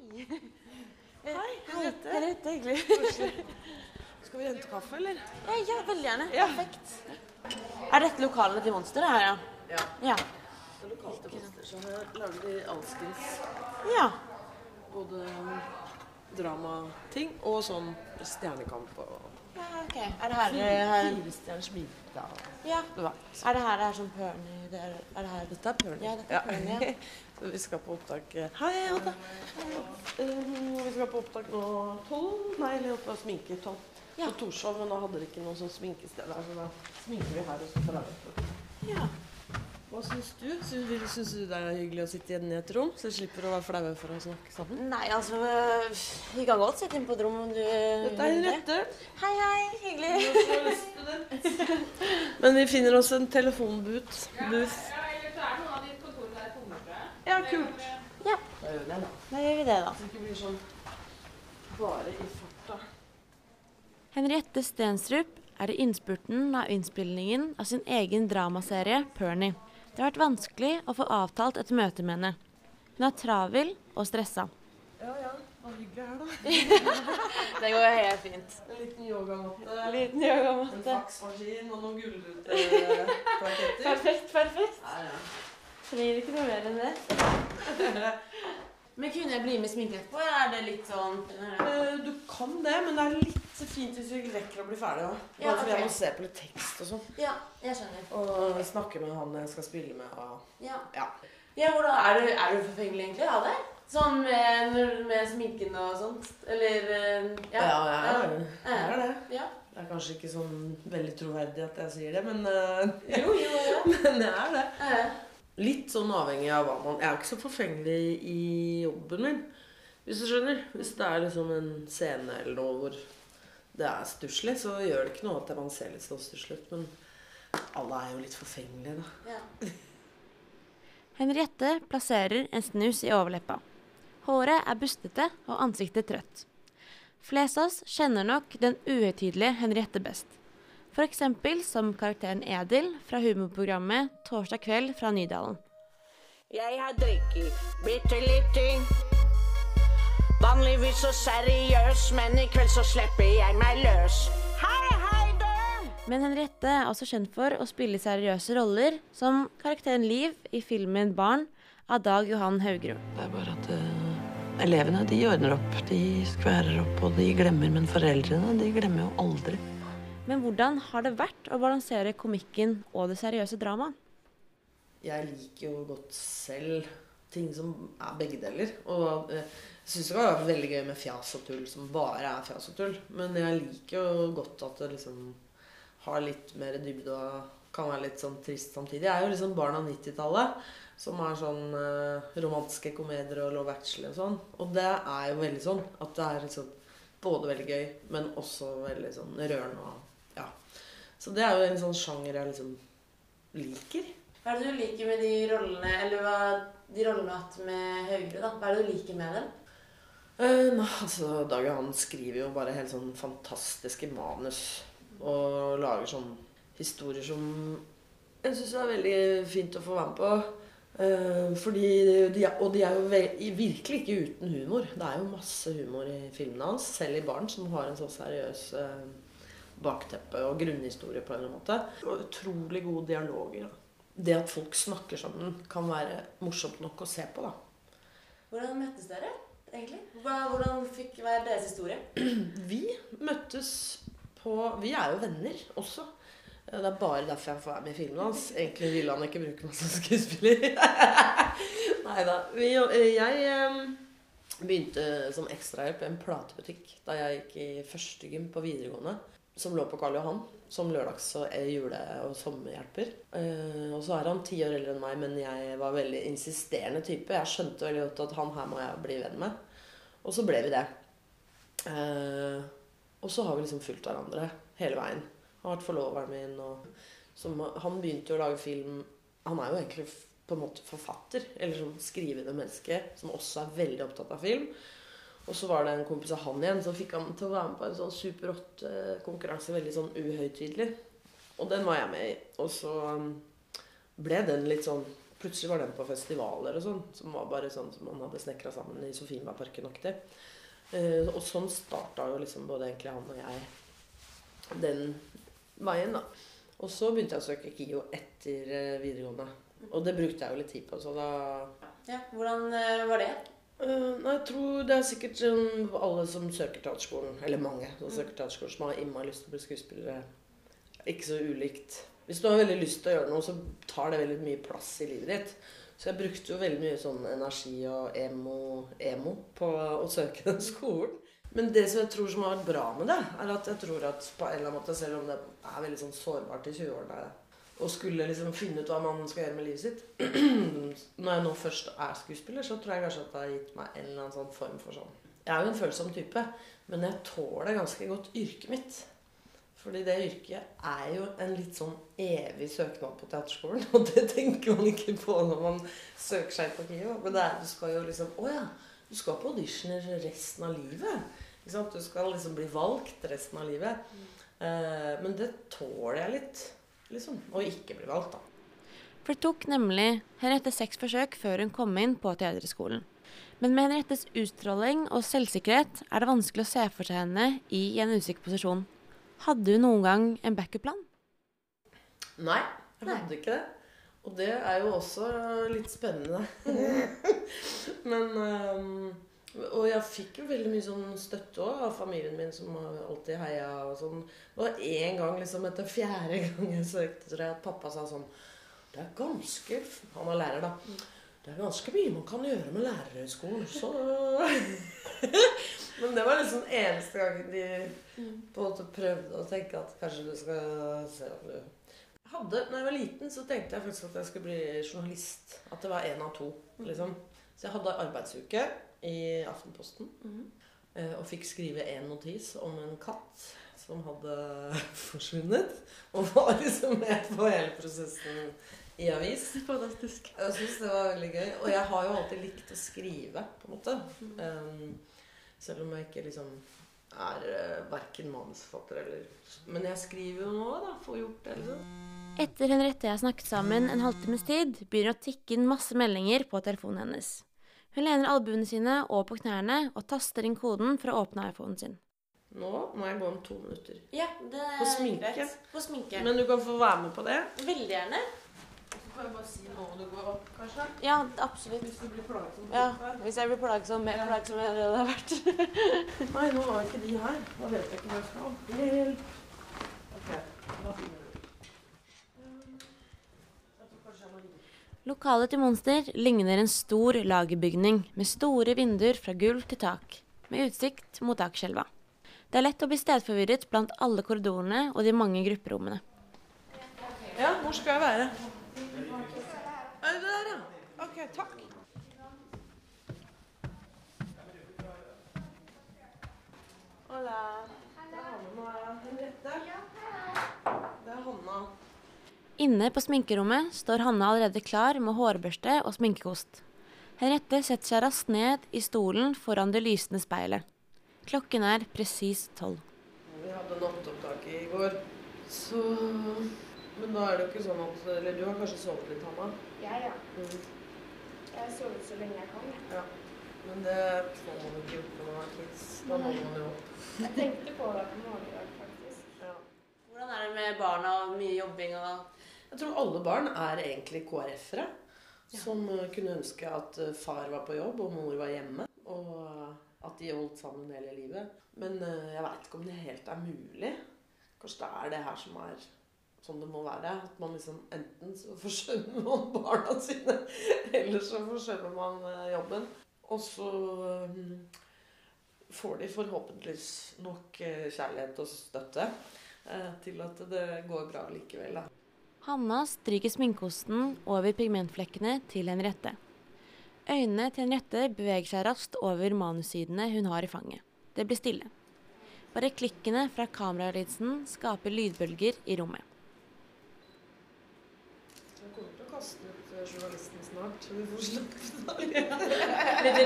Hei. Hei, Henriette. Henriette, hyggelig. Skal vi hente kaffe, eller? Ja, ja, veldig gjerne. Ja. Perfekt. Er dette lokalene til Monster? her, ja? Ja. Ja. Det er lokalt til Monster, så her lager de alskens ja. både um, dramating og sånn stjernekamp og Ja, ok. Er det her, her Firestjerners middag. Ja. Er det her det er sånn Perny det er, er det her Dette er Perny. Ja, dette er Perny, ja. Så vi skal på opptak eh, Hei, Odda! Um, vi skal på opptak nå tolv. Nei, eller oppe og sminke tolv. Ja. På Torshov, men da hadde de ikke noe sånn sminkested der, så da sminker vi her og så får jeg Ja. Hva syns du? Syns, du det er hyggelig å sitte igjen i et rom, så du slipper å være flaue for å snakke sammen? Nei, altså Vi kan godt sitte inne på et rom om du Dette er Henriette. Hei, hei. Hyggelig. Men vi finner oss en telefonbooth. Booth. Ja, eller så er noen av de kontorene der tror. Ja, kult. Ja, Da gjør vi det, da. da gjør vi det, da. Så det ikke blir sånn bare i farta. Henriette Stensrup er i innspurten av innspillingen av sin egen dramaserie Perny. Det har vært vanskelig å få avtalt et møte med henne. Hun er travel og stressa. Ja, ja. Hva hyggelig her, da. Det går helt fint. En liten yogamatte. Liten En faksmaskin og noen gullruteplaketter. Perfekt, perfekt. Ja, ja. Trenger ikke noe mer enn det. Men kunne jeg bli med sminke etterpå, er det litt sånn uh, Du kan det, men det er litt fint hvis vi rekker å bli ferdig òg. Bare Ja, fordi jeg må se på litt tekst og sånn. Ja, jeg skjønner. Og snakke med han jeg skal spille med. Og... Ja. Ja. Ja, hvordan, er, du, er du forfengelig egentlig av det? Sånn med, med sminken og sånt? Eller eh, Ja, jeg er, jeg er det. Ja. Det er kanskje ikke sånn veldig troverdig at jeg sier det, men, uh, Jo, jo, ja. men jeg er det. Ja. Litt sånn avhengig av hva man Jeg er ikke så forfengelig i jobben min, hvis du skjønner. Hvis det er liksom en scene eller noe hvor det er stusslig, så gjør det ikke noe at man ser litt sånn stusslig ut. Men alle er jo litt forfengelige, da. Ja. Henriette plasserer en snus i overleppa. Håret er bustete og ansiktet trøtt. Flest av oss kjenner nok den uhøytidelige Henriette best. F.eks. som karakteren Edil fra humorprogrammet Torsdag kveld fra Nydalen. Jeg har drikket bitte litt. Vanligvis så seriøs, men i kveld så slipper jeg meg løs. Hei, hei, du! Men Henriette er også kjent for å spille seriøse roller, som karakteren Liv i filmen 'Barn' av Dag Johan Haugerud. Det er bare at uh, elevene de ordner opp, de skværer opp, og de glemmer. Men foreldrene de glemmer jo aldri. Men hvordan har det vært å balansere komikken og det seriøse dramaet? Jeg liker jo godt selv ting som er begge deler. Og eh, jeg syns det kan være veldig gøy med fjas og tull som bare er fjas og tull. Men jeg liker jo godt at det liksom har litt mer dybde og kan være litt sånn trist samtidig. Jeg er jo liksom barn av 90-tallet. Som er sånn eh, romantiske komedier og Love Actually og sånn. Og det er jo veldig sånn at det er liksom både veldig gøy, men også veldig sånn rørende og ja. Så det er jo en sånn sjanger jeg liksom liker. Hva er det du liker med de rollene, eller hva, de rollene du har hatt med Haugre, da? Hva er det du liker med dem? Eh, nei, altså, Dag Johan skriver jo bare helt sånn fantastiske manus. Og lager sånn historier som jeg syns er veldig fint å få være med på. Eh, fordi de, Og de er jo virkelig ikke uten humor. Det er jo masse humor i filmene hans, selv i barn, som har en så seriøs eh, bakteppe og grunnhistorie på en eller annen måte. Og utrolig gode dialoger. Da. Det at folk snakker sammen, kan være morsomt nok å se på. da. Hvordan møttes dere, egentlig? Hvordan fikk være deres historie? Vi møttes på Vi er jo venner også. Det er bare derfor jeg får være med i filmen hans. Egentlig ville han ikke bruke meg som skuespiller. Nei da. Jeg begynte som ekstrahjelp i en platebutikk da jeg gikk i første gym på videregående. Som lå på Karl Johan. Som lørdags- og jule- og sommerhjelper. Eh, Og så er han ti år eldre enn meg, men jeg var veldig insisterende type. Jeg skjønte veldig godt at han her må jeg bli venn med. Og så ble vi det. Eh, og så har vi liksom fulgt hverandre hele veien. Han har vært forloveren min. Og som, han begynte jo å lage film Han er jo egentlig på en måte forfatter, eller sånn skrivende menneske, som også er veldig opptatt av film. Og så var det en kompis av han igjen som fikk han til å være med på en sånn Super 8-konkurranse, veldig sånn uhøytidelig. Og den var jeg med i. Og så um, ble den litt sånn plutselig var den på festivaler og sånn. Som var bare sånn som man hadde snekra sammen i Sofienbergparken-aktig. Eh, og sånn starta jo liksom både egentlig han og jeg den veien, da. Og så begynte jeg å søke KIO etter eh, videregående. Og det brukte jeg jo litt tid på, så da Ja, Hvordan eh, var det? Eh, nei, jeg tror det er sikkert sånn alle som søker teaterskolen, eller mange som søker teaterskolen, som har innmari lyst til å bli skuespillere. Ikke så ulikt. Hvis du har veldig lyst til å gjøre noe, så tar det veldig mye plass i livet ditt. Så jeg brukte jo veldig mye sånn energi og emo, emo på å søke den skolen. Men det som jeg tror som har vært bra med det, er at jeg tror at på en eller annen måte, selv om det er veldig sånn sårbart i 20-årene og skulle liksom finne ut hva man skal gjøre med livet sitt Når jeg nå først er skuespiller, så tror jeg kanskje at det har gitt meg en eller annen sånn form for sånn Jeg er jo en følsom type, men jeg tåler ganske godt yrket mitt. Fordi det yrket er jo en litt sånn evig søknad på teaterskolen. Og det tenker man ikke på når man søker seg på KIO. Men det er, du skal jo liksom Å ja, du skal på auditioner resten av livet. Du skal liksom bli valgt resten av livet. Eh, men det tåler jeg litt, liksom. og ikke bli valgt, da. For det tok nemlig Henriette seks forsøk før hun kom inn på teaterskolen. Men med Henriettes utstråling og selvsikkerhet er det vanskelig å se for seg henne i en usikker posisjon. Hadde hun noen gang en backup-plan? Nei, jeg hadde ikke det. Og det er jo også litt spennende. Men øhm, Og jeg fikk jo veldig mye sånn støtte òg av familien min, som har alltid heia og sånn. Var én gang, liksom etter fjerde gang jeg søkte, tror jeg, at pappa sa sånn Det er ganske Han var lærer, da. Det er ganske mye man kan gjøre med lærerhøgskolen, så Men det var liksom eneste gangen de på en måte prøvde å tenke at kanskje du skal se om du hadde, når jeg var liten, så tenkte jeg faktisk at jeg skulle bli journalist. At det var én av to. liksom. Så jeg hadde arbeidsuke i Aftenposten. eh, Og fikk skrive en notis om en katt som hadde forsvunnet. Og var liksom med på hele prosessen i avis. Fantastisk. Jeg syns det var veldig gøy. Og jeg har jo alltid likt å skrive, på en måte. Um, selv om jeg ikke liksom er uh, verken manusforfatter eller Men jeg skriver jo nå, da. Får gjort det, liksom. Etter Henriette og jeg har snakket sammen en halvtimes tid, begynner det å tikke inn masse meldinger på telefonen hennes. Hun lener albuene sine over på knærne og taster inn koden for å åpne iPhonen sin. Nå må jeg gå om to minutter. Ja, det På sminke. greit. På sminke. Men du kan få være med på det. Veldig gjerne. Så kan jeg bare si når du går opp, kanskje. Ja, absolutt. Hvis du blir plagsom. Ja, Hvis jeg blir plagsom, mer plagsom enn det det har vært. Nei, nå var ikke de her. Da vet jeg ikke hva jeg skal. Hjelp. Ok, da finner du. Um, jeg tror kanskje jeg må ringe. Lokalet til Monster ligner en stor lagerbygning med store vinduer fra gulv til tak, med utsikt mot Akerselva. Det er lett å bli stedforvirret blant alle korridorene og de mange grupperommene. Ja, hvor skal jeg være? Er det der, ja? Ok, takk. Hola. Det er Hanna. Det er Hanna. Inne på sminkerommet står Hanne allerede klar med hårbørste og sminkekost. Henriette setter seg raskt ned i stolen foran det lysende speilet. Klokken er presis tolv. Vi hadde nattopptak i går, så Men da er det jo ikke sånn at Eller du har kanskje sovet litt, Hanna? Ja, ja. Mm. Jeg har sovet så lenge jeg kan. Ja. Men det får man ikke gjort når man har kids. Da må man jo. Jeg tenkte på det på morgenen i dag, faktisk. Ja. Hvordan er det med barna og mye jobbing og Jeg tror alle barn er egentlig KrF-ere. Som eh, kunne ønske at eh, far var på jobb og mor var hjemme. Og eh, at de holdt sammen hele livet. Men jeg veit ikke om det helt er mulig. Kanskje det er det her som er sånn det må være. At man liksom enten så forsømmer man barna sine, eller så forsømmer man jobben. Og så får de forhåpentligvis nok kjærlighet og støtte til at det går bra likevel. da. Hanna stryker sminkeosten over pigmentflekkene til Henriette. Øynene til Henriette beveger seg raskt over manussidene hun har i fanget. Det blir stille. Bare klikkene fra kameralinsen skaper lydbølger i rommet. Jeg kommer til å kaste ut eh, journalisten snart, vi får slutte. Litt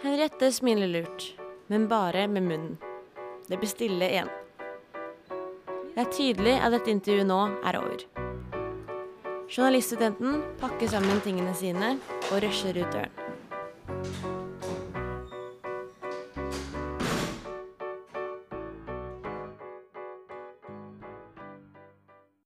Henriette smiler lurt, men bare med munnen. Det blir stille igjen. Det er tydelig at dette intervjuet nå er over. Journaliststudenten pakker sammen tingene sine og rusher ut døren.